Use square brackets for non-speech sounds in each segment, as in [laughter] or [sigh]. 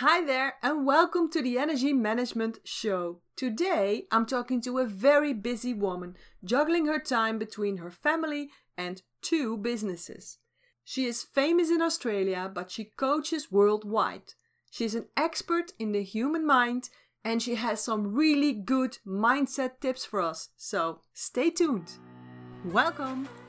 Hi there, and welcome to the Energy Management Show. Today, I'm talking to a very busy woman, juggling her time between her family and two businesses. She is famous in Australia, but she coaches worldwide. She's an expert in the human mind and she has some really good mindset tips for us. So stay tuned. Welcome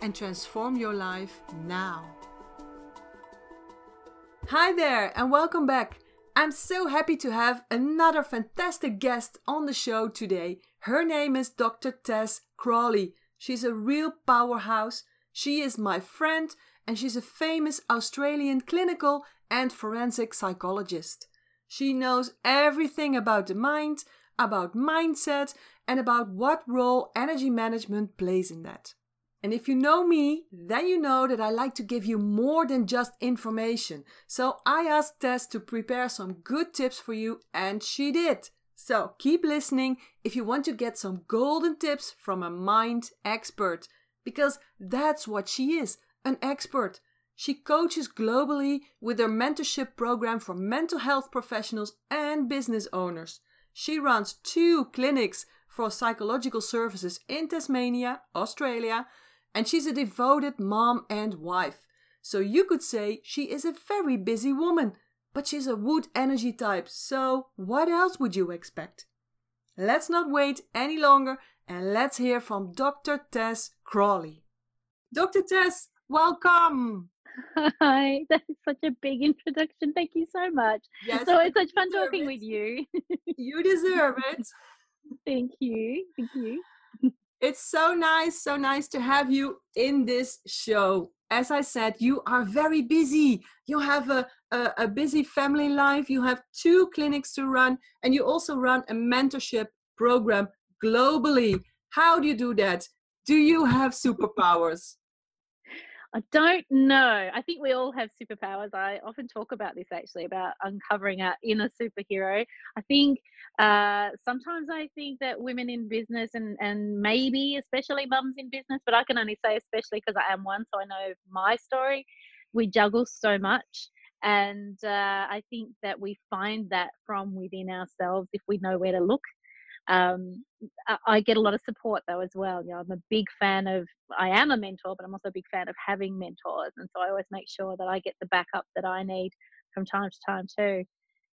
and transform your life now. Hi there, and welcome back. I'm so happy to have another fantastic guest on the show today. Her name is Dr. Tess Crawley. She's a real powerhouse. She is my friend, and she's a famous Australian clinical and forensic psychologist. She knows everything about the mind, about mindset, and about what role energy management plays in that. And if you know me, then you know that I like to give you more than just information. So I asked Tess to prepare some good tips for you, and she did. So keep listening if you want to get some golden tips from a mind expert, because that's what she is an expert. She coaches globally with her mentorship program for mental health professionals and business owners. She runs two clinics for psychological services in Tasmania, Australia, and she's a devoted mom and wife. So you could say she is a very busy woman, but she's a wood energy type, so what else would you expect? Let's not wait any longer and let's hear from Dr. Tess Crawley. Dr. Tess, welcome. [laughs] Hi, that is such a big introduction. Thank you so much. Yes, so it's such fun talking it. with you. [laughs] You deserve it. Thank you. Thank you. It's so nice, so nice to have you in this show. As I said, you are very busy. You have a, a, a busy family life, you have two clinics to run, and you also run a mentorship program globally. How do you do that? Do you have superpowers? I don't know. I think we all have superpowers. I often talk about this actually about uncovering our inner superhero. I think uh, sometimes I think that women in business and, and maybe especially mums in business, but I can only say especially because I am one, so I know my story. We juggle so much. And uh, I think that we find that from within ourselves if we know where to look. Um, I- get a lot of support though as well. You know, I'm a big fan of. I am a mentor, but I'm also a big fan of having mentors, and so I always make sure that I get the backup that I need from time to time too.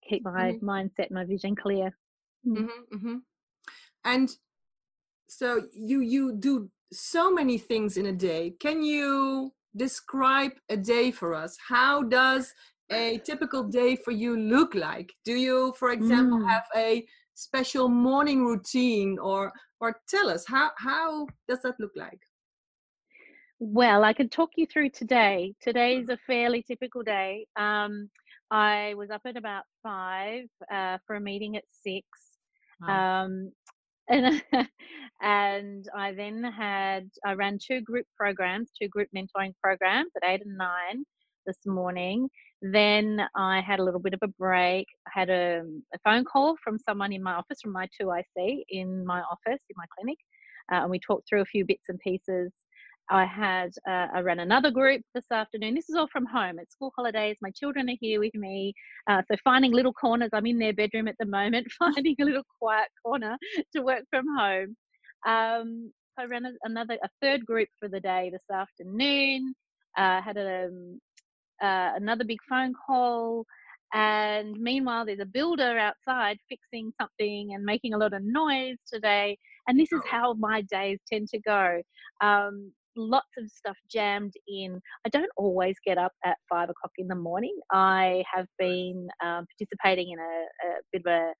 Keep my Mhm. mindset, my vision clear. Mm. hmm hmm And so you you do so many things in a day. Can you describe a day for us? How does a typical day for you look like? Do you, for example, Mm. have a special morning routine, or or tell us how how does that look like? Well, I can talk you through today. Today's a fairly typical day. Um, I was up at about five uh, for a meeting at six. Wow. Um, and [laughs] and I then had I ran two group programs, two group mentoring programs at eight and nine this morning. Then I had a little bit of a break. I had a, a phone call from someone in my office, from my two IC in my office in my clinic, uh, and we talked through a few bits and pieces. I had uh, I ran another group this afternoon. This is all from home. It's school holidays. My children are here with me. Uh, so finding little corners. I'm in their bedroom at the moment, [laughs] finding a little quiet corner to work from home. Um, I ran another a third group for the day this afternoon. Uh, had a, um, uh, another big phone call. And meanwhile, there's a builder outside fixing something and making a lot of noise today. And this is how my days tend to go. Um, lots of stuff jammed in. I don't always get up at five o'clock in the morning. I have been um, participating in a, a bit of a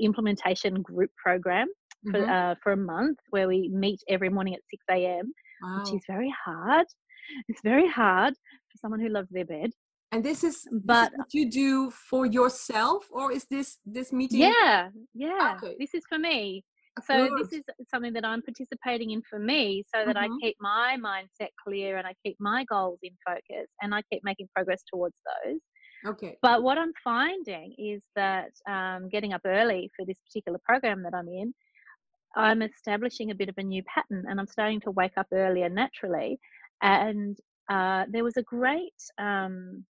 implementation group program for, Mhm. uh, for a month where we meet every morning at 6 a.m., which is very hard. It's very hard for someone who loves their bed. And this is, but this is what you do for yourself, or is this this meeting? yeah, yeah, Okay. this is for me. So Good. this is something that I'm participating in for me so that I Mhm. keep my mindset clear and I keep my goals in focus and I keep making progress towards those. Okay. But what I'm finding is that um, getting up early for this particular program that I'm in, I'm establishing a bit of a new pattern and I'm starting to wake up earlier naturally. And uh, there was a great, um,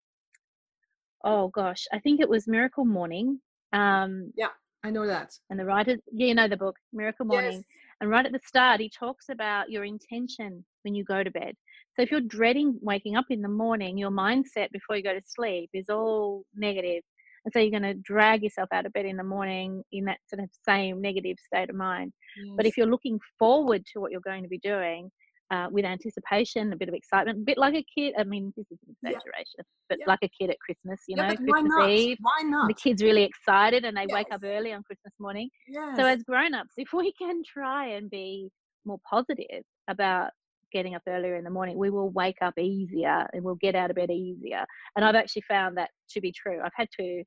oh gosh, I think it was Miracle Morning. Um, yeah, I know that. and the writer, yeah, you know the book, Miracle Morning. Yes. And right at the start, he talks about your intention when you go to bed. So if you're dreading waking up in the morning, your mindset before you go to sleep is all negative. And so you're going to drag yourself out of bed in the morning in that sort of same negative state of mind. But if you're looking forward to what you're going to be doing uh, with anticipation, a bit of excitement, a bit like a kid, I mean, this is an Yeah. exaggeration, but Yeah. like a kid at Christmas, you yeah, know, why Christmas not? Eve. Why not? The kid's really excited and they wake up early on Christmas morning. Yes. So as grown-ups, if we can try and be more positive about getting up earlier in the morning, we will wake up easier and we'll get out of bed easier. And I've actually found that to be true. I've had to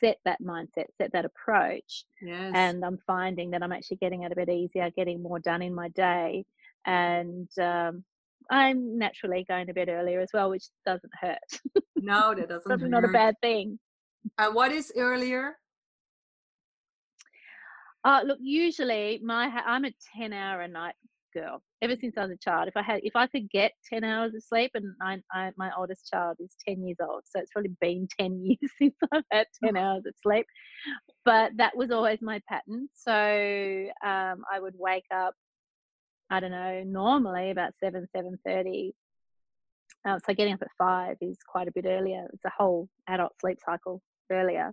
set that mindset, set that approach, yes. and I'm finding that I'm actually getting out of bed easier, getting more done in my day, and um, I'm naturally going to bed earlier as well, which doesn't hurt. no, that [laughs] doesn't Probably not a bad thing. And what is earlier? Uh, look, usually my I'm a ten hour a night girl. Ever since I was a child, if I had if I could get ten hours of sleep, and I, I, my oldest child is ten years old, so it's probably been ten [laughs] years since I've had ten [laughs] hours of sleep. But that was always my pattern. So um, I would wake up, I don't know, normally about seven seven thirty. Uh, so getting up at five is quite a bit earlier. It's a whole adult sleep cycle earlier.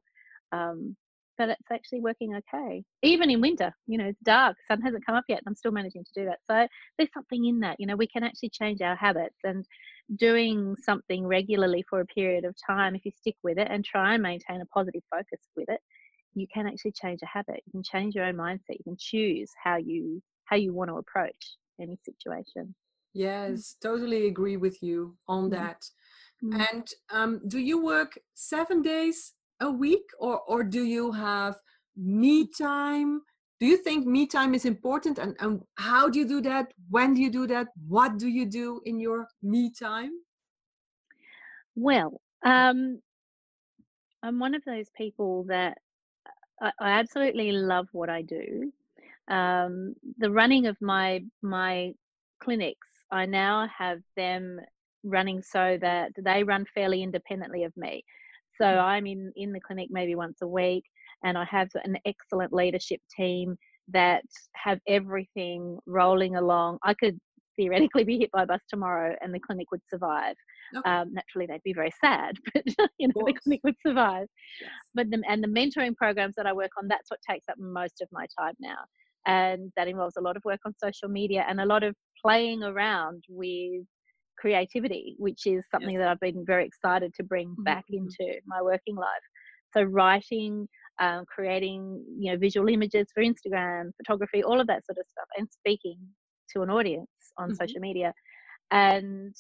Um, but it's actually working okay. Even in winter, you know, it's dark, sun hasn't come up yet, and I'm still managing to do that. So there's something in that, you know, we can actually change our habits and doing something regularly for a period of time, if you stick with it and try and maintain a positive focus with it, you can actually change a habit. You can change your own mindset. You can choose how you how you want to approach any situation. Yes, totally agree with you on Mhm. that. Mm. And um, do you work seven days a week, or or do you have me time? Do you think me time is important, and and how do you do that? When do you do that? What do you do in your me time? Well, um, I'm one of those people that I, I absolutely love what I do. Um, the running of my my clinics, I now have them running so that they run fairly independently of me. So Mm. I'm in in the clinic maybe once a week, and I have an excellent leadership team that have everything rolling along. I could theoretically be hit by a bus tomorrow, and the clinic would survive. Okay. Um, naturally, they'd be very sad, [laughs] but you know the clinic would survive Yes. but the, and the mentoring programs that I work on, that's what takes up most of my time now. And that involves a lot of work on social media and a lot of playing around with creativity, which is something that I've been very excited to bring back Mhm. into my working life. So writing, um, creating, you know, visual images for Instagram, photography, all of that sort of stuff, and speaking to an audience on Mhm. social media. And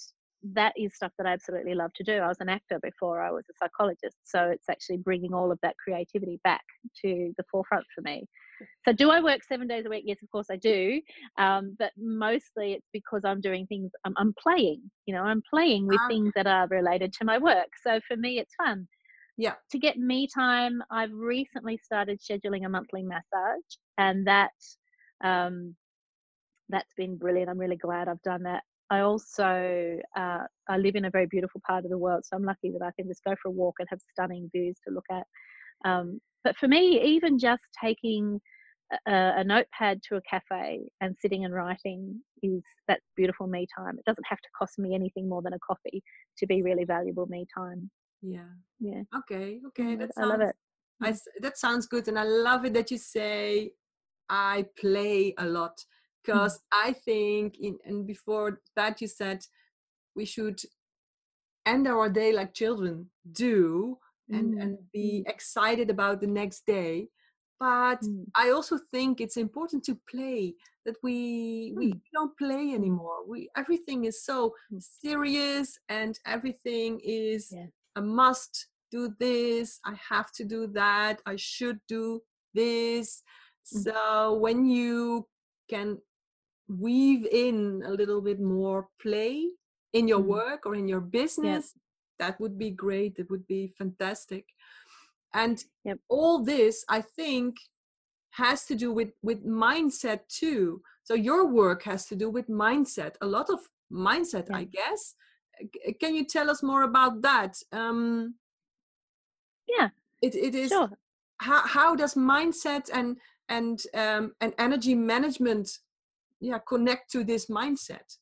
that is stuff that I absolutely love to do. I was an actor before I was a psychologist, so it's actually bringing all of that creativity back to the forefront for me. So, do I work seven days a week? Yes, of course I do. Um, but mostly it's because I'm doing things. I'm, I'm playing. You know, I'm playing with Ah. things that are related to my work. So for me, it's fun. Yeah. To get me time, I've recently started scheduling a monthly massage, and that um, that's been brilliant. I'm really glad I've done that. I also uh, I live in a very beautiful part of the world, so I'm lucky that I can just go for a walk and have stunning views to look at. Um, but for me, even just taking a, a notepad to a cafe and sitting and writing is that's beautiful me time. It doesn't have to cost me anything more than a coffee to be really valuable me time. Yeah. Yeah, Okay. Okay. That I love it. I s that sounds good, and I love it that you say I play a lot Mm. because I think, in, and before that, you said we should end our day like children do and, Mm, and be excited about the next day. But mm, I also think it's important to play that we we mm, don't play anymore. We everything is so mm. serious and everything is Yeah. I must do this, I have to do that, I should do this. Mm. So when you can weave in a little bit more play in your mm. work or in your business, yes. that would be great. It would be fantastic. And yep. all this, I think, has to do with with mindset too. So your work has to do with mindset. A lot of mindset, yeah. I guess. Can you tell us more about that? Um, yeah, it it is. Sure. How how does mindset and and um, and energy management yeah connect to this mindset.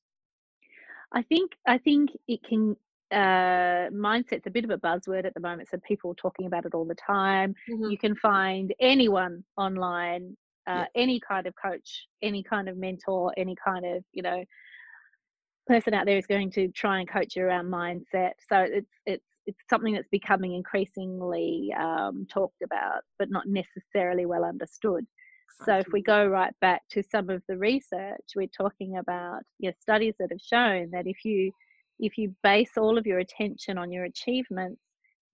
I think i think it can uh, mindset's a bit of a buzzword at the moment so people are talking about it all the time. Mm-hmm. you can find anyone online uh, any kind of coach any kind of mentor any kind of you know person out there is going to try and coach you around mindset. So it's it's it's something that's becoming increasingly um, talked about but not necessarily well understood so if we go right back to some of the research, we're talking about you know, studies that have shown that if you if you base all of your attention on your achievements,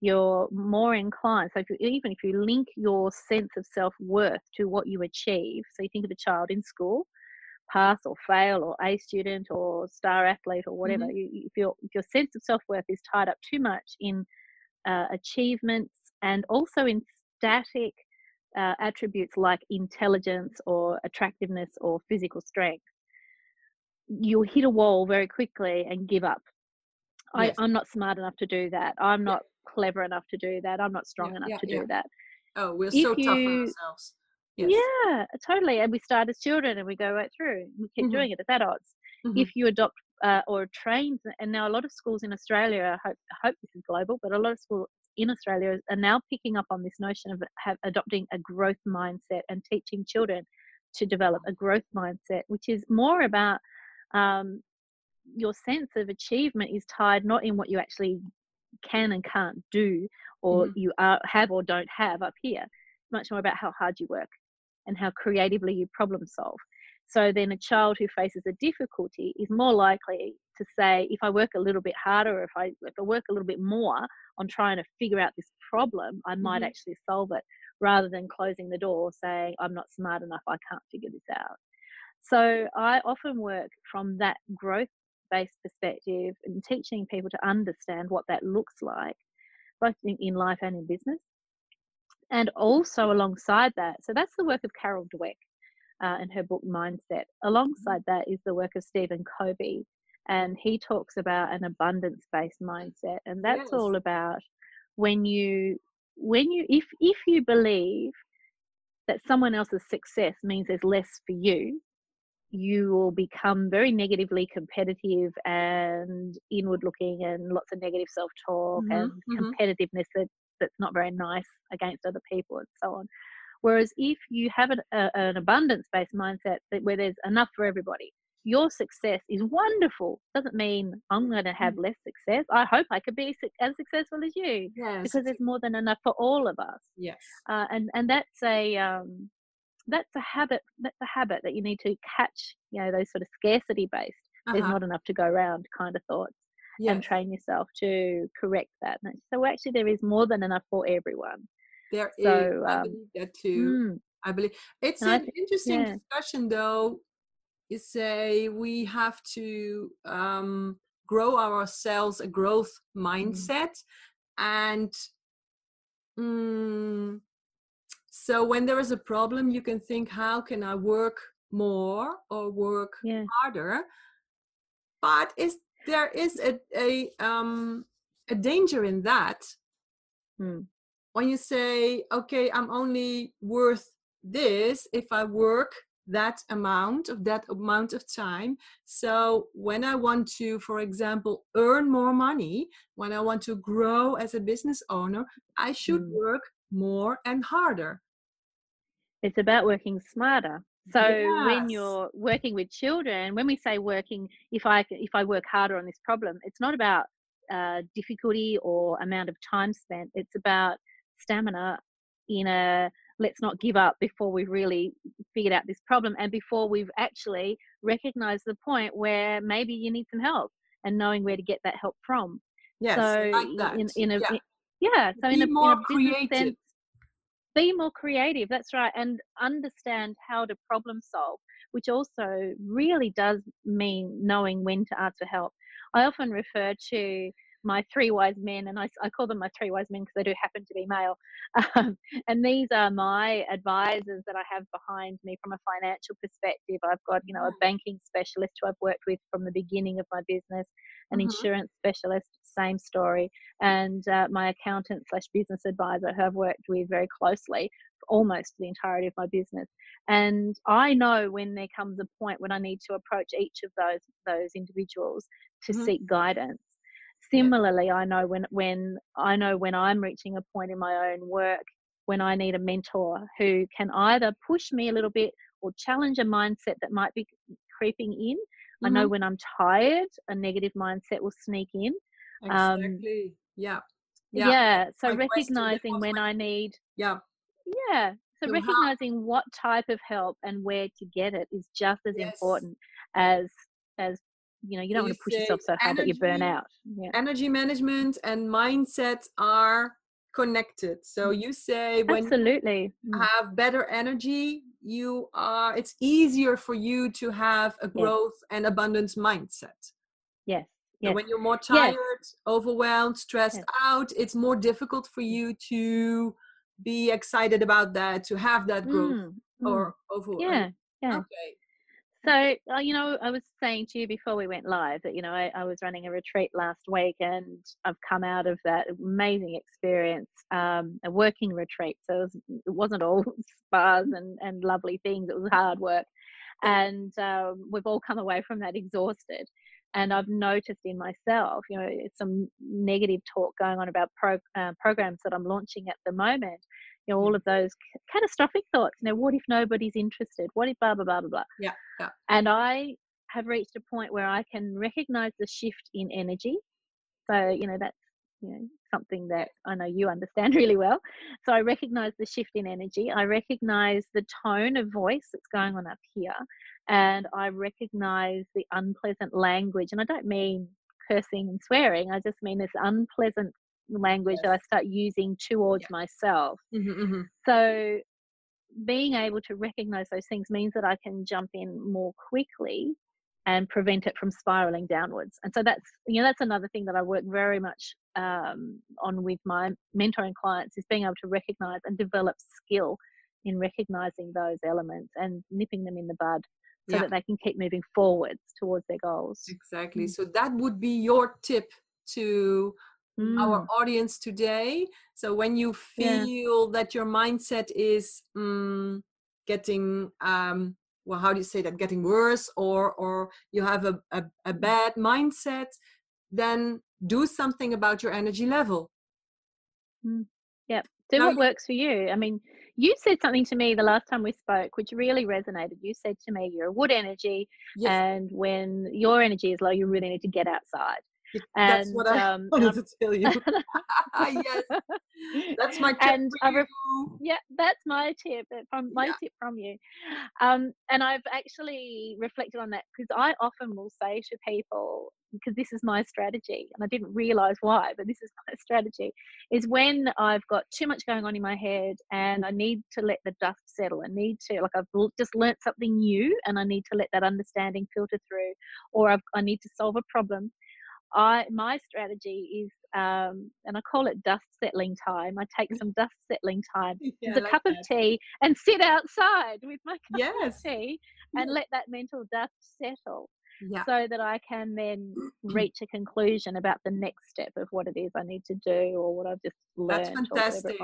you're more inclined. So if you, even if you link your sense of self worth to what you achieve, so you think of a child in school, pass or fail, or A student or star athlete or whatever. Mm-hmm. You, if your if your sense of self worth is tied up too much in uh, achievements and also in static uh, attributes like intelligence or attractiveness or physical strength, you'll hit a wall very quickly and give up. Yes. I, am not smart enough to do that. I'm not yeah. clever enough to do that. I'm not strong yeah, enough yeah, to do that. Oh, we're if so you, tough on ourselves. Yes. Yeah, totally. And we start as children and we go right through. We keep mm-hmm. doing it as adults. Mm-hmm. If you adopt uh, or train, and now a lot of schools in Australia, I hope, I hope this is global, but a lot of schools in Australia are now picking up on this notion of have, adopting a growth mindset and teaching children to develop a growth mindset, which is more about um, your sense of achievement is tied not in what you actually can and can't do or mm. you are, have or don't have up here. It's much more about how hard you work and how creatively you problem solve. So then a child who faces a difficulty is more likely to say, if I work a little bit harder, or if I if I work a little bit more on trying to figure out this problem, I might mm-hmm. actually solve it, rather than closing the door saying, I'm not smart enough, I can't figure this out. So I often work from that growth based perspective and teaching people to understand what that looks like, both in, in life and in business. And also alongside that, so that's the work of Carol Dweck uh, in her book Mindset. Mm-hmm. Alongside that is the work of Stephen Covey, and he talks about an abundance based mindset, and that's yes. all about when you when you if if you believe that someone else's success means there's less for you you will become very negatively competitive and inward looking and lots of negative self talk mm-hmm, and mm-hmm. competitiveness that, that's not very nice against other people and so on. Whereas if you have an, a, an abundance based mindset that where there's enough for everybody, your success is wonderful. Doesn't mean I'm going to have mm. less success. I hope I could be as successful as you yes. because there's more than enough for all of us. Yes, uh, and and that's a um, that's a habit. That's a habit that you need to catch. You know those sort of scarcity based. Uh-huh. There's not enough to go around kind of thoughts. Yes. And train yourself to correct that. So actually, there is more than enough for everyone. There so, is, I um, believe that too. Mm, I believe it's an th- interesting yeah. discussion, though. You say we have to um, grow ourselves a growth mm. mindset, mm. and mm, so when there is a problem, you can think, how can I work more or work yeah. harder? But is there is a a um a danger in that mm when you say, okay, I'm only worth this if I work that amount of that amount of time. So when I want to, for example, earn more money, when I want to grow as a business owner, I should mm. work more and harder. It's about working smarter. So yes. when you're working with children, when we say working, if I if I work harder on this problem, it's not about uh, difficulty or amount of time spent. It's about stamina in a let's not give up before we've really figured out this problem and before we've actually recognized the point where maybe you need some help and knowing where to get that help from. Yes, so like that. in, in a yeah. yeah, so Be in a, more in a creative. sense, be more creative. That's right, and understand how to problem solve, which also really does mean knowing when to ask for help. I often refer to my three wise men, and I, I call them my three wise men because they do happen to be male. [laughs] Um, and these are my advisors that I have behind me from a financial perspective. I've got, you know, a Mm. banking specialist who I've worked with from the beginning of my business, an Mhm. insurance specialist, same story, and uh, my accountant slash business advisor who I've worked with very closely almost the entirety of my business. And I know when there comes a point when I need to approach each of those those individuals to Mhm. seek guidance. Similarly, I know when when I know when I'm reaching a point in my own work when I need a mentor who can either push me a little bit or challenge a mindset that might be creeping in. I know Mhm. when I'm tired, a negative mindset will sneak in. Um, Exactly. yeah. Yeah. Yeah. so recognizing when I need, yeah. yeah. So recognizing what type of help and where to get it is just as yes. important as as you know. You don't you want to push yourself so hard that you burn out. Yeah. energy management and mindset are connected. So Mm. you say when Absolutely. Mm. have better energy, you are it's easier for you to have a Yes. growth and abundance mindset. Yes. Yes. when you're more Yes. tired, overwhelmed, stressed Yes. out, it's more difficult for Mm. you to be excited about that, to have that growth Mm. Mm. or over. uh, Yeah. Yeah. Okay. So, uh, you know, I was saying to you before we went live that, you know, I, I was running a retreat last week and I've come out of that amazing experience, um, a working retreat. So it, was, wasn't all [laughs] spas and, and lovely things, it was hard work. And um, we've all come away from that exhausted. And I've noticed in myself, you know, some negative talk going on about pro, uh, programs that I'm launching at the moment. You know, all of those catastrophic thoughts. You know, what if nobody's interested? What if blah blah blah blah blah? Yeah. Yeah. And I have reached a point where I can recognize the shift in energy. So, you know, that's you know something that I know you understand [laughs] really well. So I recognize the shift in energy. I recognize the tone of voice that's going on up here. And I recognize the unpleasant language. And I don't mean cursing and swearing. I just mean this unpleasant language that I start using towards Yeah. myself. Mhm, mhm. So being able to recognize those things means that I can jump in more quickly and prevent it from spiraling downwards. And so that's you know that's another thing that I work very much um, on with my mentoring clients is being able to recognize and develop skill in recognizing those elements and nipping them in the bud so Yeah. that they can keep moving forwards towards their goals. Exactly. Mm. So that would be your tip to our Mm, audience today. So when you yeah. feel that your mindset is mm, getting um well how do you say that getting worse or or you have a, a, a bad mindset then do something about your energy level Mm. Yep. Do now what works for you. I mean, you said something to me the last time we spoke, which really resonated. You said to me, you're a wood energy, yes and when your energy is low, you really need to get outside. That's And what i um, [laughs] wanted to tell you [laughs] yes that's my tip and re- yeah, that's my tip uh, from my yeah tip from you. Um, and I've actually reflected on that because I often will say to people, because this is my strategy, and I didn't realize why, but this is [laughs] my strategy, is when I've got too much going on in my head and I need to let the dust settle. I need to, like, I've just learnt something new and I need to let that understanding filter through, or I've, I need to solve a problem. I my strategy is, um, and I call it dust settling time. I take some dust settling time [laughs] yeah with i a like cup of tea and sit outside with my [laughs] cup of yes tea yeah and let that mental dust settle yeah so that I can then [clears throat] reach a conclusion about the next step of what it is I need to do or what I've just learned. that's learnt or it fantastic.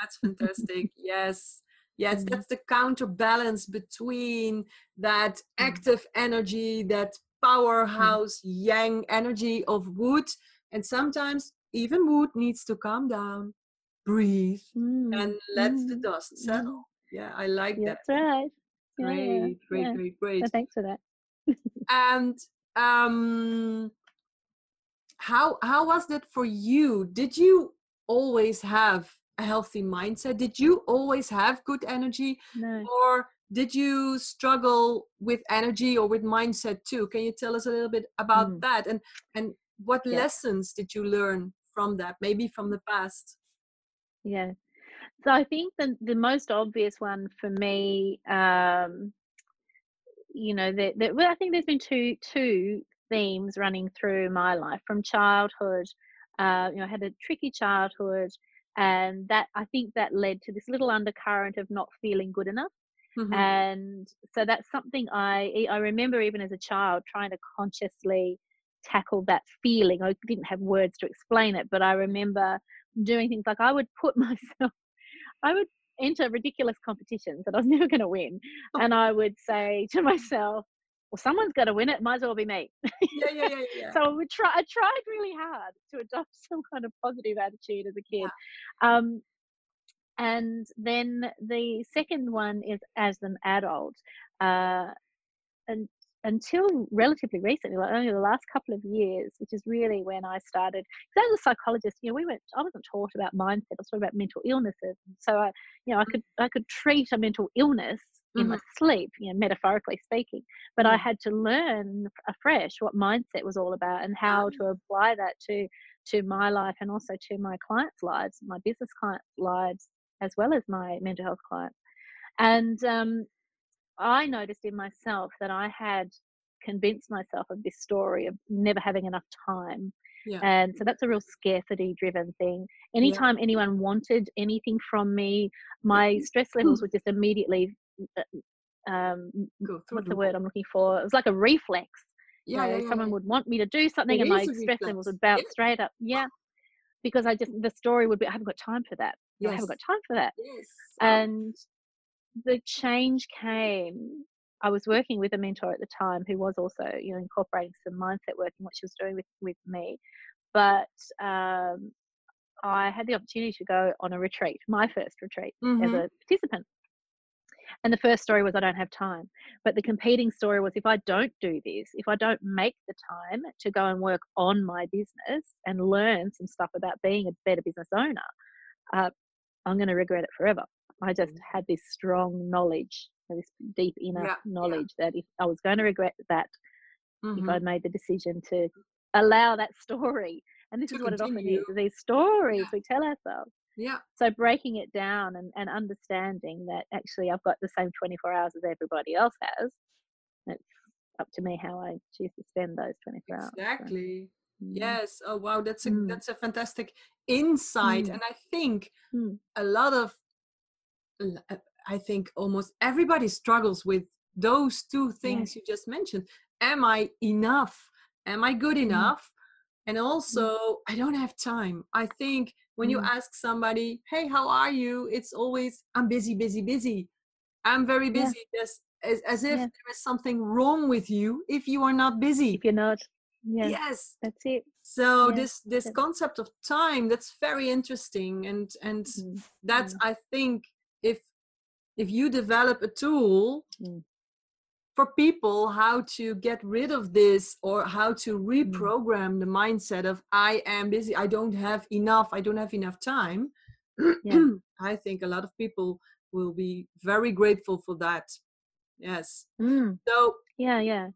That's fantastic. [laughs] yes. Yes, Mm, that's the counterbalance between that mm, active energy, that mm, powerhouse yang energy of wood. And sometimes even wood needs to calm down, breathe, mm, and let the mm, dust mm. settle. Yeah, I like that. That's right. Yeah, Great, great, yeah. great, So great. thanks for that. And um how how was that for you? Did you always have a healthy mindset? Did you always have good energy? No. Or did you struggle with energy or with mindset too? Can you tell us a little bit about Mm. that? And and what Yeah. lessons did you learn from that? Maybe from the past. Yeah. So I think the the most obvious one for me, um, you know, that that well, I think there's been two two themes running through my life from childhood. Uh, you know, I had a tricky childhood, and that I think that led to this little undercurrent of not feeling good enough. Mhm. And so that's something I I remember even as a child trying to consciously tackle that feeling. I didn't have words to explain it, but I remember doing things like I would put [laughs] myself I would enter ridiculous competitions that I was [laughs] never going to win. And I would say to myself, well, someone's got to win it. Might as well be me. yeah, yeah, yeah, yeah. [laughs] So I would try. I tried really hard to adopt some kind of positive attitude as a kid. Yeah. Um, and then the second one is as an adult. Uh, and until relatively recently, like only the last couple of years, which is really when I started. Because as a psychologist, you know, we went. I wasn't taught about mindset. I was taught about mental illnesses. So I, you know, I could I could treat a mental illness in my sleep, you know, metaphorically speaking. But I Mhm. had to learn afresh what mindset was all about and how to apply that to to my life and also to my clients' lives, my business clients' lives, as well as my mental health clients. And um, I noticed in myself that I had convinced myself of this story of never having enough time. Yeah. And so that's a real scarcity driven thing. Anytime anyone wanted anything from me, my stress levels would just immediately, uh, um, what's the word I'm looking for? It was like a reflex. You Yeah, know, yeah, yeah, someone yeah. would want me to do something It and my stress reflex. levels would bounce Yeah. straight up. Yeah. Because I just, the story would be, I haven't got time for that. I haven't got time for that. Yes. and the change came i was working with a mentor at the time who was also you know incorporating some mindset work in what she was doing with with me. But um, i had the opportunity to go on a retreat my first retreat as Mhm. a participant. And the first story was i don't have time. But the competing story was if i don't do this if i don't make the time to go and work on my business and learn some stuff about being a better business owner uh, i'm going to regret it forever i just Mhm. had this strong knowledge this deep inner Yeah, yeah. knowledge that if i was going to regret that if Mhm. i'd made the decision to allow that story and this To is what it often is these stories Yeah. we tell ourselves Yeah. so breaking it down and, and understanding that actually I've got the same 24 hours as everybody else has. It's up to me how I choose to spend those 24 hours. Exactly. mm, Yes. Oh wow, that's a Mm. that's a fantastic insight, Mm. and I think Mm. a lot of, uh, I think almost everybody struggles with those two things you just mentioned. Am I enough? Am I good Mm. enough? And also, I don't have time. I think when you Mm. ask somebody, "Hey, how are you?" It's always, "I'm busy, busy, busy." I'm very Yeah. busy. Just as, as if Yeah. there is something wrong with you if you are not busy. If you're not, yeah, Yes. that's it. So Yeah, this this concept of time that's very interesting and and Mm, that's mm. I think if if you develop a tool Mm. for people how to get rid of this or how to Mm. reprogram the mindset of I am busy, I don't have enough, I don't have enough time. Yeah. [clears throat] I think a lot of people will be very grateful for that. Yes. Mm, So yeah, yeah.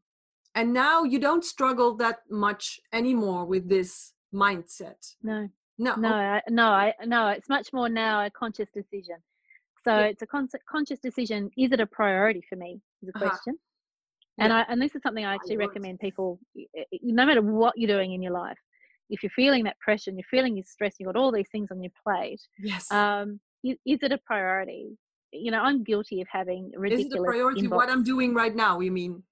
And now you don't struggle that much anymore with this mindset. No, No. no, I, no, I, no. It's much more now a conscious decision. So Yeah. it's a con- conscious decision. Is it a priority for me? Is the Uh-huh. question. And Yeah. I and this is something I actually word. recommend people, no matter what you're doing in your life, if you're feeling that pressure and you're feeling your stress, you've got all these things on your plate. Yes. Um, is, is it a priority? You know, I'm guilty of having Is ridiculous it a priority inbox, what I'm doing right now, you mean?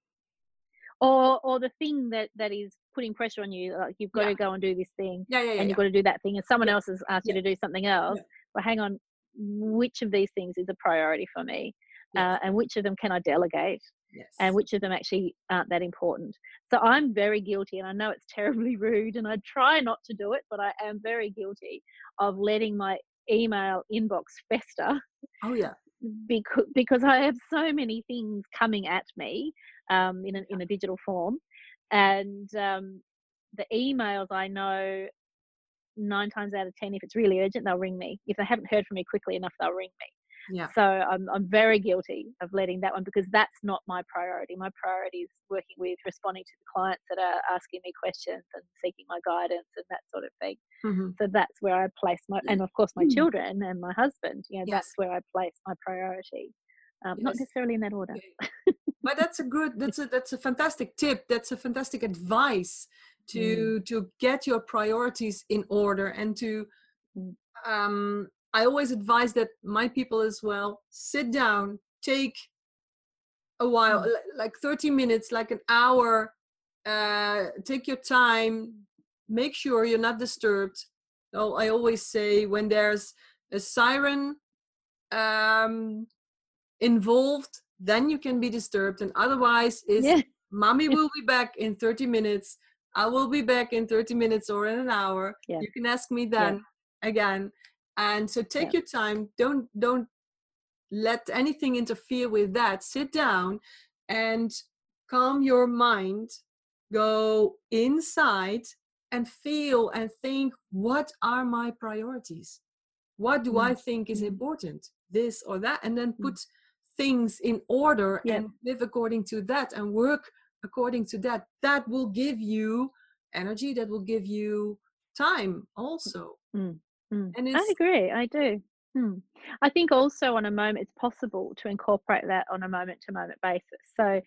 Or or the thing that that is putting pressure on you, like you've got Yeah. to go and do this thing, Yeah, yeah, yeah. and you've got to do that thing, and someone else has asked you to do something else. Well, hang on, which of these things is a priority for me, Yes. uh, and which of them can I delegate? yes. and which of them actually aren't that important. So I'm very guilty, and I know it's [laughs] terribly rude, and I try not to do it, but I am very guilty of letting my email inbox [laughs] fester oh yeah. because because I have so many things coming at me um, in a, in a digital form, and um, the emails I know nine times out of ten, if it's really urgent, they'll ring me. If they haven't heard from me quickly enough, they'll ring me. Yeah. So I'm I'm very guilty of letting that one because that's not my priority. My priority is working with responding to the clients that are asking me questions and seeking my guidance and that sort of thing. Mm-hmm. So that's where I place my and of course my Mm. children and my husband. You know, Yes. that's where I place my priority. Um, Not necessarily in that order. [laughs] But that's a good that's a that's a fantastic tip that's a fantastic advice to Mm. to get your priorities in order and to Mm. um i always advise that my people as well sit down take a while Mm. like 30 minutes like an hour uh take your time make sure you're not disturbed so i always say when there's a siren um involved then you can be disturbed. And otherwise is Yeah. mommy [laughs] will be back in 30 minutes. I will be back in 30 minutes or in an hour. Yeah. you can ask me then again. And so take Yeah. your time. Don't don't let anything interfere with that. Sit down and calm your mind. Go inside and feel and think what are my priorities? What do i think is Mm. important? This or that and then Mm. put things in order Yeah. and live according to that and work according to that that will give you energy that will give you time also Mm. and I agree. I do. Hmm. I think also on a moment, it's possible to incorporate that on a moment to moment basis. So,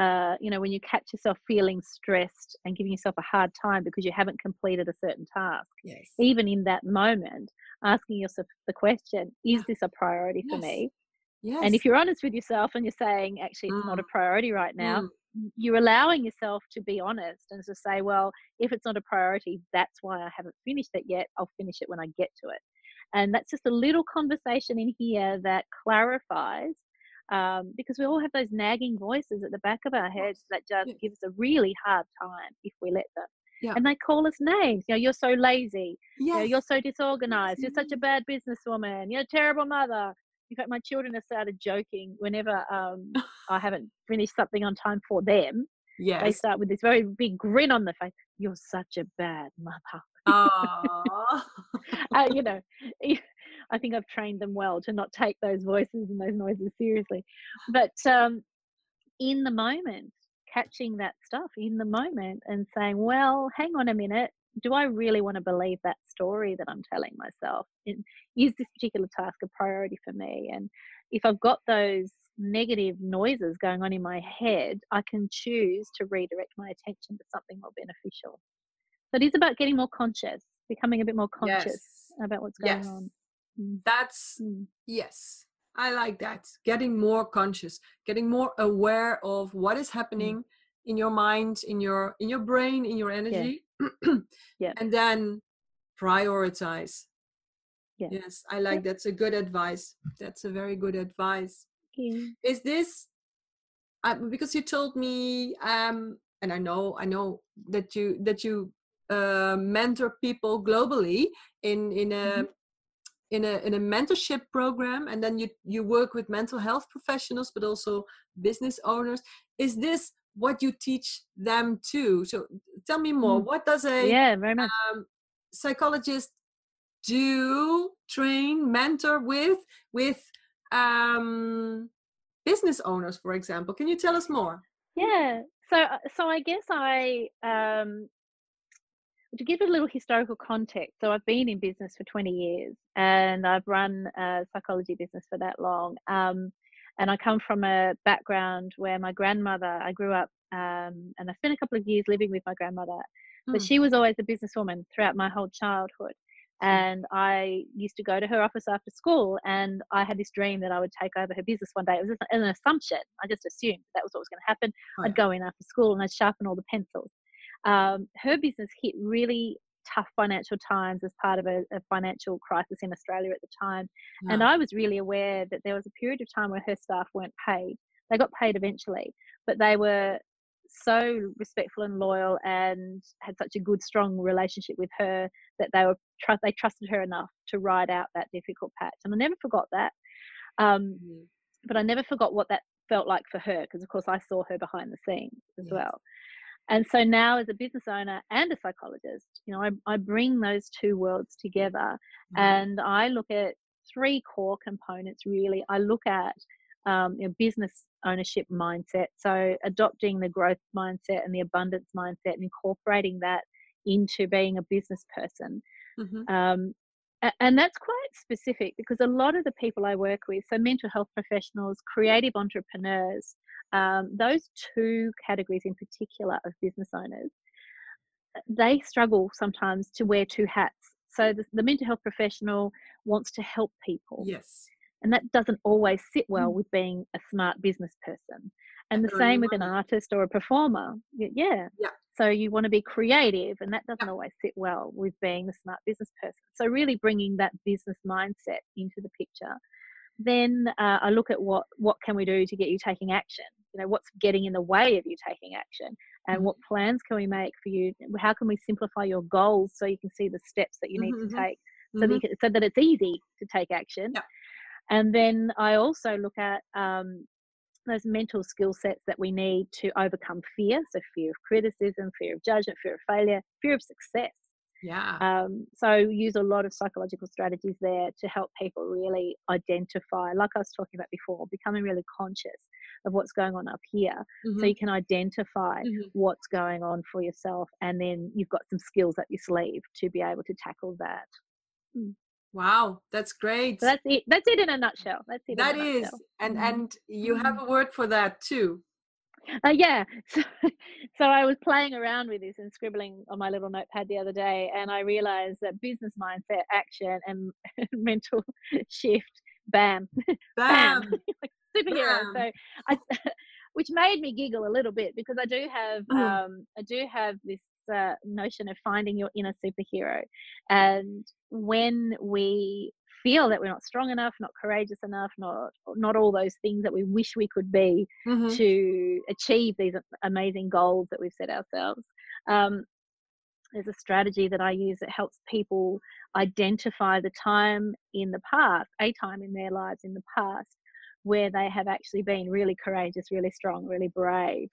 uh, you know, when you catch yourself feeling stressed and giving yourself a hard time because you haven't completed a certain task, yes even in that moment, asking yourself the question, is this a priority for me? Yes And if you're honest with yourself and you're saying, actually, it's not a Mm. priority right now, Mm. you're allowing yourself to be honest and to say, well, if it's not a priority, that's why I haven't finished it yet. I'll finish it when I get to it. And that's just a little conversation in here that clarifies. Um, because we all have those nagging voices at the back of our heads that just Yeah. give us a really hard time if we let them. Yeah. And they call us names. You know, you're so lazy. You know, yes you're so disorganized. You're such a bad businesswoman. You're a terrible mother. In fact, my children have started joking whenever um, I haven't finished something on time for them. Yeah. They start with this very big grin on their face. You're such a bad mother. Aw. [laughs] uh, you know, [laughs] I think I've trained them well to not take those voices and those noises seriously. But um, in the moment, catching that stuff in the moment and saying, well, hang on a minute. Do I really want to believe that story that I'm telling myself? In- Is this particular task a priority for me? And if I've got those negative noises going on in my head, I can choose to redirect my attention to something more beneficial. So it is about getting more conscious, becoming a bit more conscious yes about what's going yes on. Mm, that's mm, yes i like that getting more conscious getting more aware of what is happening in your mind in your in your brain in your energy [clears throat] Yeah. and then prioritize Yeah. yes i like that's a good advice that's a very good advice yeah. is this uh, because you told me um and i know i know that you that you uh, mentor people globally in in a Mhm. in a in a mentorship program and then you you work with mental health professionals but also business owners is this what you teach them too so tell me more Mm. what does a Yeah, very much. um, psychologist do train mentor with with um business owners for example can you tell us more Yeah. So, uh, so I guess I, um, to give it a little historical context. So I've been in business for 20 years, and I've run a psychology business for that long. Um, and I come from a background where my grandmother. I grew up, um, and I spent a couple of years living with my grandmother, but Mm. she was always a businesswoman throughout my whole childhood. And I used to go to her office after school, and I had this dream that I would take over her business one day. It was an assumption. I just assumed that was what was going to happen. Oh, I'd go in after school and I'd sharpen all the pencils. Um, her business hit really tough financial times as part of a, a financial crisis in Australia at the time. And I was really aware that there was a period of time where her staff weren't paid. They got paid eventually, but they were so respectful and loyal and had such a good, strong relationship with her that they were tr- they trusted her enough to ride out that difficult patch. And I never forgot that. Um, Mhm. but I never forgot what that felt like for her because, of course, I saw her behind the scenes as Yes. well. And so now, as a business owner and a psychologist, you know, I, I bring those two worlds together Mhm. and I look at three core components really I look at um, you know, business ownership mindset. So adopting the growth mindset and the abundance mindset and incorporating that into being a business person. Mm-hmm. Um, and that's quite specific because a lot of the people I work with, so mental health professionals, creative entrepreneurs, um, those two categories in particular of business owners, they struggle sometimes to wear two hats. So the, the mental health professional wants to help people. Yes. And that doesn't always sit well mm. with being a smart business person. And the same with an artist or a performer. Yeah. Yeah. So you want to be creative, and that doesn't yeah. always sit well with being the smart business person. So really bringing that business mindset into the picture. Then uh, I look at what what can we do to get you taking action. You know, what's getting in the way of you taking action, and mm-hmm. what plans can we make for you? How can we simplify your goals so you can see the steps that you need mm-hmm. to take, so mm-hmm. that can, so that it's easy to take action. Yeah. And then I also look at um, those mental skill sets that we need to overcome fear. So, fear of criticism, fear of judgment, fear of failure, fear of success. Yeah. Um, so, use a lot of psychological strategies there to help people really identify, like I was talking about before, becoming really conscious of what's going on up here. Mm-hmm. So, you can identify mm-hmm. what's going on for yourself, and then you've got some skills up your sleeve to be able to tackle that. Mm. Wow, that's great. So that's it. That's it in a nutshell. That's it. That is, and mm-hmm. and you have mm-hmm. a word for that too. Uh, yeah. [laughs] So, so I was playing around with this and scribbling on my little notepad the other day, and I realized that business mindset, action, and [laughs] mental [laughs] shift, bam, bam, bam. like superhero. Bam. So I, which made me giggle a little bit because I do have, mm. um, I do have this uh, notion of finding your inner superhero. And when we feel that we're not strong enough, not courageous enough, not not all those things that we wish we could be mm-hmm. to achieve these amazing goals that we've set ourselves. Um, there's a strategy that I use that helps people identify the time in the past, a time in their lives in the past, where they have actually been really courageous, really strong, really brave.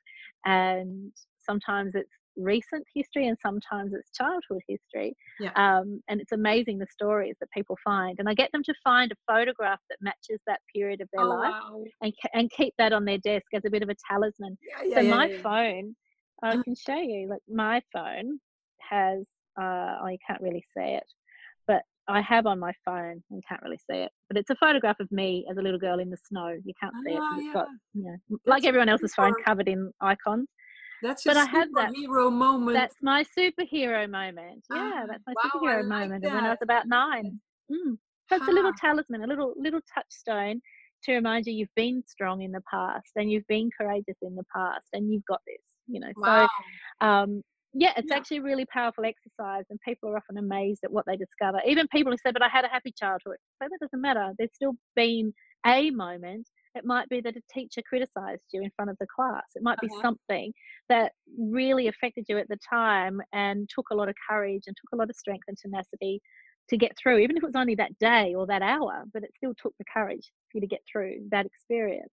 And sometimes it's recent history and sometimes it's childhood history. Yeah. Um, and it's amazing the stories that people find. And I get them to find a photograph that matches that period of their oh, life wow. and, and keep that on their desk as a bit of a talisman. Yeah, yeah, so yeah, my phone, I can show you, like my phone has, uh, oh, you can't really see it, but I have on my phone and can't really see it, but it's a photograph of me as a little girl in the snow. You can't see it oh, because it's got, you know, like everyone else's phone covered in icons. That's your but I have that hero moment. That's my superhero moment. Yeah, ah, that's my wow, superhero like moment. That. And when I was about nine, mm. so it's a little talisman, a little little touchstone to remind you you've been strong in the past and you've been courageous in the past and you've got this. You know, wow. so um, yeah, it's yeah. actually a really powerful exercise, and people are often amazed at what they discover. Even people who say, "But I had a happy childhood," but that doesn't matter. There's still been a moment it might be that a teacher criticized you in front of the class. It might be uh-huh. something that really affected you at the time and took a lot of courage and took a lot of strength and tenacity to get through, even if it was only that day or that hour, but it still took the courage for you to get through that experience.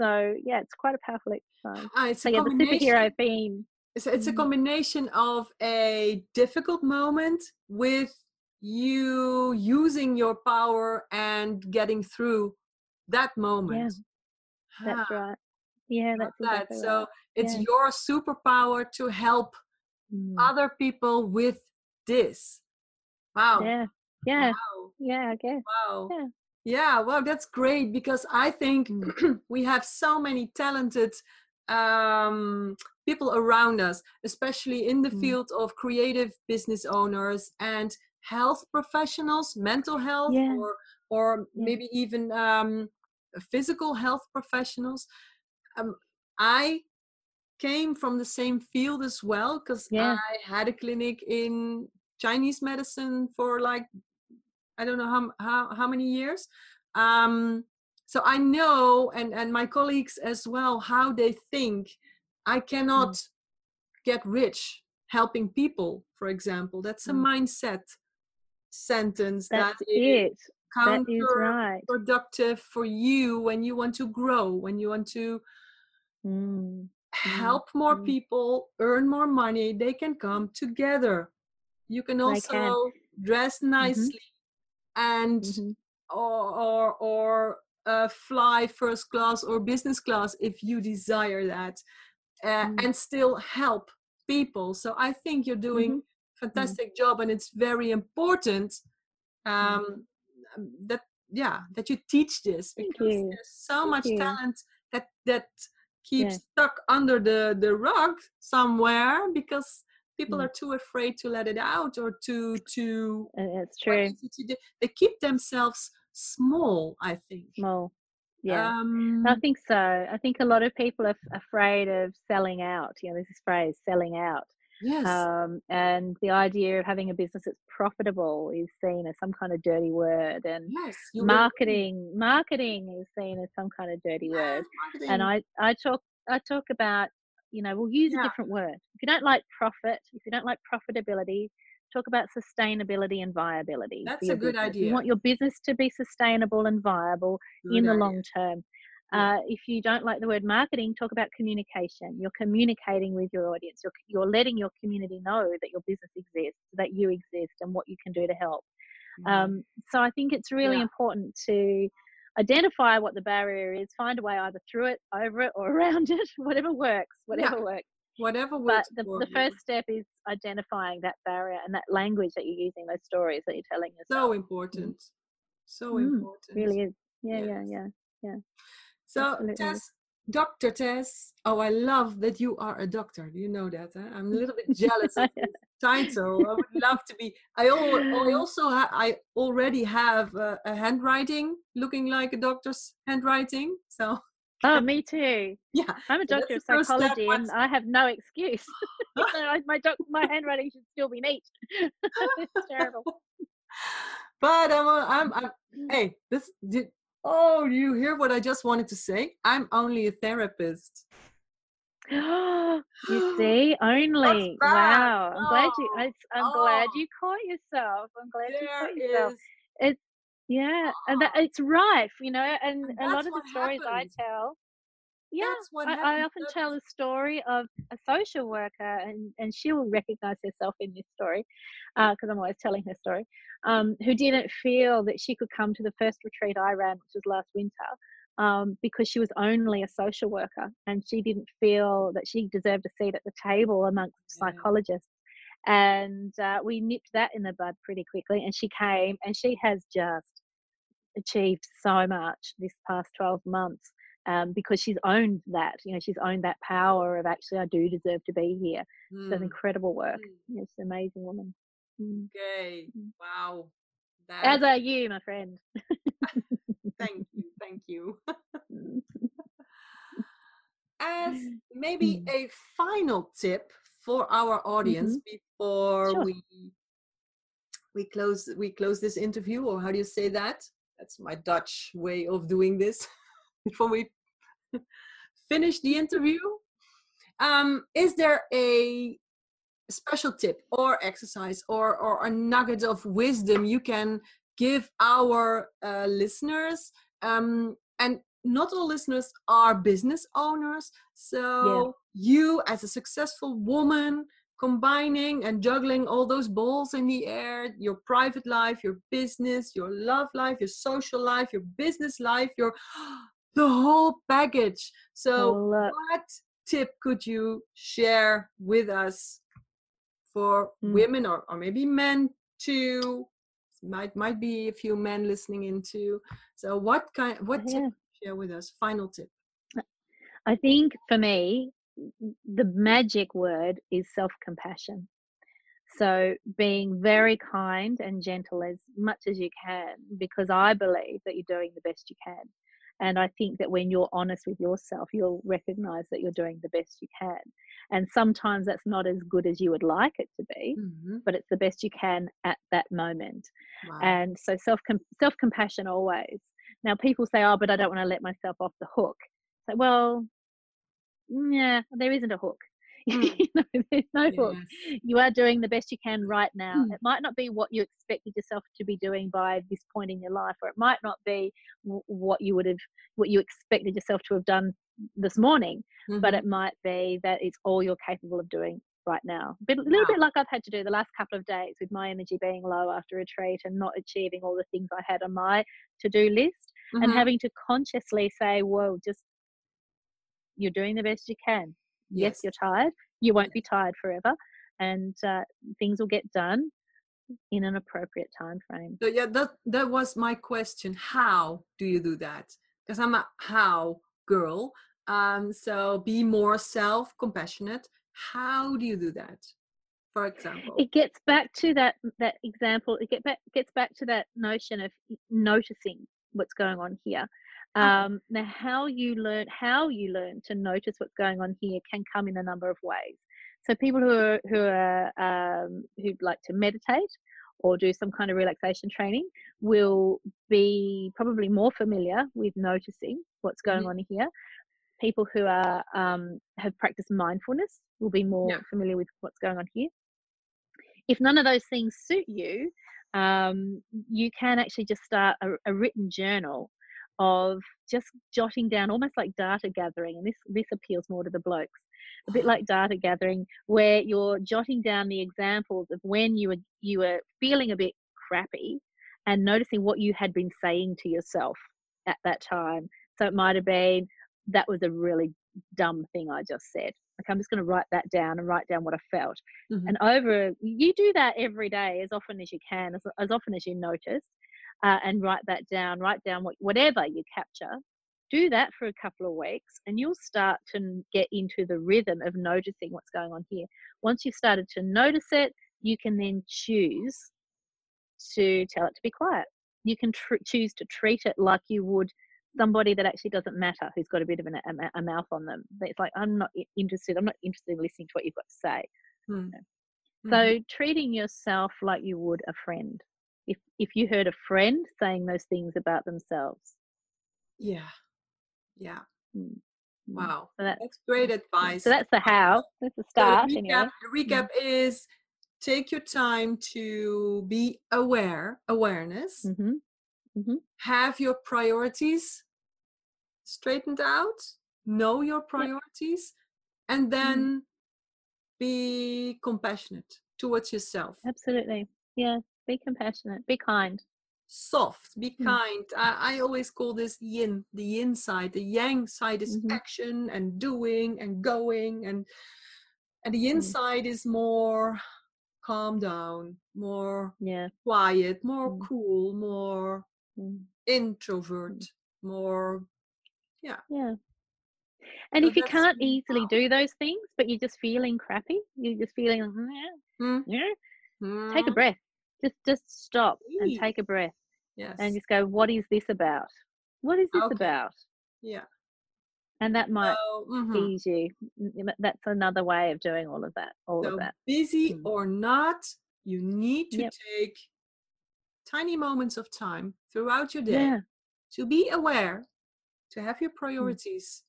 So, yeah, it's quite a powerful exercise. Uh, so, yeah, the superhero theme. It's, it's a mm. combination of a difficult moment with you using your power and getting through that moment. Yeah, that's right. Yeah, that's exactly that. So right. it's yeah. your superpower to help mm. other people with this. Wow. Yeah. Yeah. Wow. Yeah, I guess. Wow. Yeah. Yeah, well, that's great because I think mm. [clears throat] we have so many talented um, people around us, especially in the mm. field of creative business owners and health professionals, mental health, yeah. or or yeah. maybe even um, physical health professionals. Um, I came from the same field as well because yeah. I had a clinic in Chinese medicine for like I don't know how how, how many years. Um, so I know, and and my colleagues as well, how they think. I cannot mm. get rich helping people, for example. That's a mm. mindset sentence That's that it counterproductive right. for you when you want to grow, when you want to mm. help more mm. people, earn more money. They can come together. You can also can. dress mm-hmm. nicely mm-hmm. and mm-hmm. or or, or uh, fly first class or business class if you desire that uh, mm. and still help people so i think you're doing mm-hmm. mm-hmm. fantastic job and it's very important mm-hmm. um, mm. That yeah that you teach this because there's so Thank much you. talent that that keeps yeah. stuck under the the rug somewhere because people mm. are too afraid to let it out or to to it's true. they keep themselves small i think. Small. Yeah. Um, i think so. I think a lot of people are f- afraid of selling out. You know there's this phrase selling out yes um, and the idea of having a business that's profitable is seen as some kind of dirty word and yes, marketing marketing is seen as some kind of dirty word and i i talk i talk about you know we'll use yeah. a different word if you don't like profit if you don't like profitability talk about sustainability and viability. That's a good business. idea. You want your business to be sustainable and viable good in the idea. long term. Uh, if you don't like the word marketing, talk about communication. You're communicating with your audience. You're, you're letting your community know that your business exists, that you exist, and what you can do to help. Um, so I think it's really yeah. important to identify what the barrier is, find a way either through it, over it, or [laughs] around it, whatever works, whatever yeah. works whatever works. but the, the first step is identifying that barrier and that language that you're using those stories that you're telling yourself so important so mm, important really is yeah yes. yeah yeah yeah so tess dr tess oh i love that you are a doctor do you know that huh? i'm a little bit [laughs] jealous of this title i would love to be i, al- oh, I [laughs] also ha- i already have a, a handwriting looking like a doctor's handwriting so Oh, [laughs] me too. Yeah, I'm a doctor of psychology, and I have no excuse. my doc, my handwriting should still be neat. it's terrible. But I'm, I'm, I'm. [clears throat] Hey, this. Oh, you hear what I just wanted to say? I'm only a therapist. you see, [gasps] only wow. I'm glad you. I, am oh. glad oh. you caught yourself. I'm glad there you caught yourself. Is, it's yeah, and that, it's rife, you know, and, and a lot of the stories happens. I tell. Yeah, I, I, often tell a story of a social worker, and, and she will recognize herself in this story because uh, I'm always telling her story. Um, who didn't feel that she could come to the first retreat I ran, which was last winter, um, because she was only a social worker and she didn't feel that she deserved a seat at the table amongst yeah. psychologists and uh, we nipped that in the bud pretty quickly and she came and she has just achieved so much this past 12 months um, because she's owned that you know she's owned that power of actually i do deserve to be here mm. so incredible work mm. it's an amazing woman mm. okay mm. wow that... as are you my friend [laughs] thank you thank you [laughs] as maybe mm. a final tip for our audience mm-hmm. before sure. we we close we close this interview or how do you say that that's my dutch way of doing this [laughs] before we finish the interview um, is there a special tip or exercise or or a nugget of wisdom you can give our uh, listeners um, and not all listeners are business owners so yeah. you as a successful woman combining and juggling all those balls in the air your private life your business your love life your social life your business life your the whole package so what tip could you share with us for mm. women or, or maybe men too might might be a few men listening in too so what kind what yeah. tip share with us final tip i think for me the magic word is self compassion. So, being very kind and gentle as much as you can, because I believe that you're doing the best you can. And I think that when you're honest with yourself, you'll recognize that you're doing the best you can. And sometimes that's not as good as you would like it to be, mm-hmm. but it's the best you can at that moment. Wow. And so self self compassion always. Now people say, "Oh, but I don't want to let myself off the hook." So, well, yeah, there isn't a hook. Mm. [laughs] you know, there's no yes. You are doing the best you can right now. Mm. It might not be what you expected yourself to be doing by this point in your life, or it might not be w- what you would have, what you expected yourself to have done this morning. Mm-hmm. But it might be that it's all you're capable of doing right now. But a little bit like I've had to do the last couple of days with my energy being low after retreat and not achieving all the things I had on my to do list Mhm. and having to consciously say, whoa, just you're doing the best you can. Yes, you're tired. You won't be tired forever. And uh, things will get done in an appropriate time frame. So yeah, that that was my question. How do you do that? Because I'm a how girl. Um, so be more self-compassionate. How do you do that? For example. It gets back to that that example. It get back gets back to that notion of noticing what's going on here. Okay. Um, now, how you learn how you learn to notice what's going on here can come in a number of ways. So people who are who are um, who like to meditate or do some kind of relaxation training will be probably more familiar with noticing what's going Mhm. on here. People who are um, have practiced mindfulness will be more Yeah. familiar with what's going on here. If none of those things suit you, um, you can actually just start a, a written journal of just jotting down, almost like data gathering. And this this appeals more to the blokes, a bit [laughs] like data gathering, where you're jotting down the examples of when you were you were feeling a bit crappy, and noticing what you had been saying to yourself at that time. So it might have been that was a really dumb thing I just said. Like I'm just going to write that down and write down what I felt. Mhm. And over, you do that every day as often as you can, as, as often as you notice, uh, and write that down. Write down what, whatever you capture. Do that for a couple of weeks, and you'll start to get into the rhythm of noticing what's going on here. Once you've started to notice it, you can then choose to tell it to be quiet. You can tr- choose to treat it like you would somebody that actually doesn't matter, who's got a bit of an, a, a mouth on them. It's like I'm not interested. I'm not interested in listening to what you've got to say. Hmm. So Mhm. treating yourself like you would a friend. If if you heard a friend saying those things about themselves. yeah, yeah. Mm, mm. Wow, So that that's great advice. so that's the how. That's the So start the anyway. recap, the recap is take your time to be aware, awareness, hmm have your priorities straightened out, know your priorities, and then be compassionate towards yourself. Absolutely. Yeah. Be compassionate. Be kind. Soft, be Mm. kind. I, I always call this yin, the yin side. The yang side is Mhm. action and doing and going, and and the yin Mm. side is more calm down, more Yeah. quiet, more Mm. cool, more Mm. introvert, more Yeah. Yeah. And So if you can't easily do those things, but you're just feeling crappy, you're just feeling, "Mm, Mm, yeah," take a mm, breath. Just just stop and take a breath yes. and just go, what is this about? What is this Okay. about? yeah. And that might So, mhm. ease you. Mm, mm, That's another way of doing all of that. All So of that. busy Mm. or not, you need to Yep. take tiny moments of time throughout your day Yeah. to be aware, to have your Mm. priorities,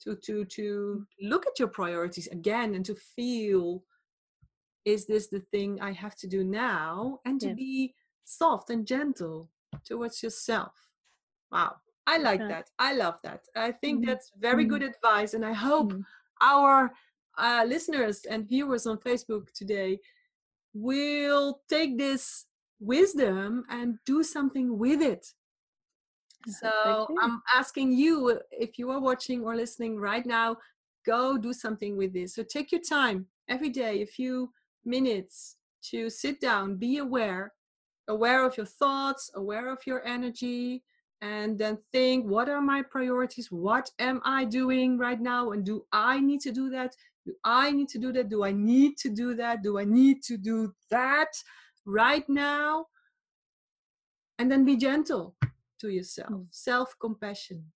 to to to look at your priorities again and to feel is this the thing I have to do now? And to Yeah. be soft and gentle towards yourself. Wow. I like right. that. I love that. I think Mhm. that's very good advice. And I hope Mm. our uh, listeners and viewers on Facebook today will take this wisdom and do something with it. So hope so too. I'm asking you if you are watching or listening right now, go do something with this. So take your time every day, a few minutes to sit down, be aware, aware of your thoughts, aware of your energy, and then think what are my priorities? What am I doing right now? And do I need to do that? Do I need to do that? Do I need to do that? Do I need to do that right now? And then be gentle to yourself, Mm. self compassion.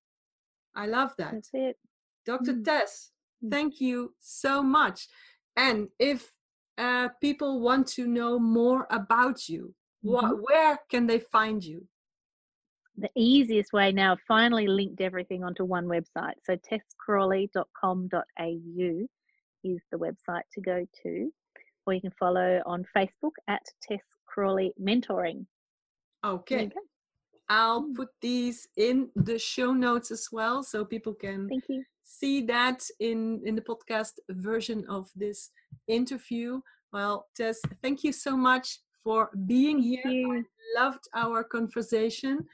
I love that. That's it. Dr. Mm. Tess, Mm. thank you so much. And if uh, people want to know more about you, wha- Mhm. where can they find you? The easiest way now, finally linked everything onto one website. So tesscrawley.com.au is the website to go to. Or you can follow on Facebook at Tess Crawley Mentoring. Okay. I'll Mm. put these in the show notes as well so people can Thank you. See that in in the podcast version of this interview. Well, Tess, thank you so much for being here. I loved our conversation,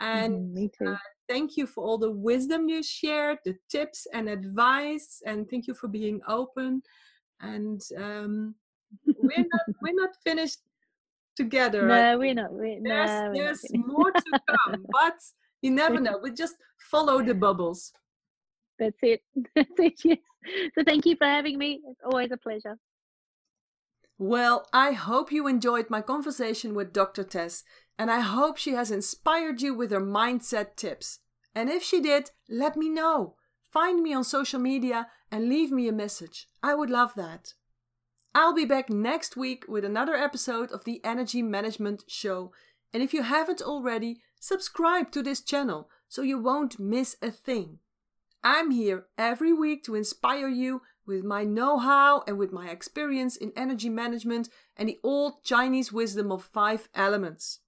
and mm, me too. Uh, thank you for all the wisdom you shared, the tips and advice, and thank you for being open. And um, we're not [laughs] we're not finished together. No, we're not. We're, there's no, we're there's not more to come, but you never [laughs] know. We just follow the bubbles. That's it. [laughs] That's it. Yes. So thank you for having me. It's always a pleasure. Well, I hope you enjoyed my conversation with Dr. Tess, and I hope she has inspired you with her mindset tips. And if she did, let me know. Find me on social media and leave me a message. I would love that. I'll be back next week with another episode of the Energy Management Show. And if you haven't already, subscribe to this channel so you won't miss a thing. I'm here every week to inspire you with my know how and with my experience in energy management and the old Chinese wisdom of five elements.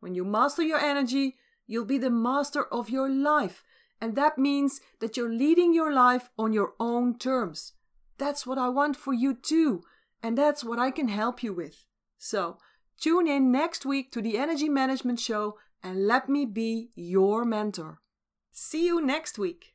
When you master your energy, you'll be the master of your life. And that means that you're leading your life on your own terms. That's what I want for you too. And that's what I can help you with. So, tune in next week to the Energy Management Show and let me be your mentor. See you next week.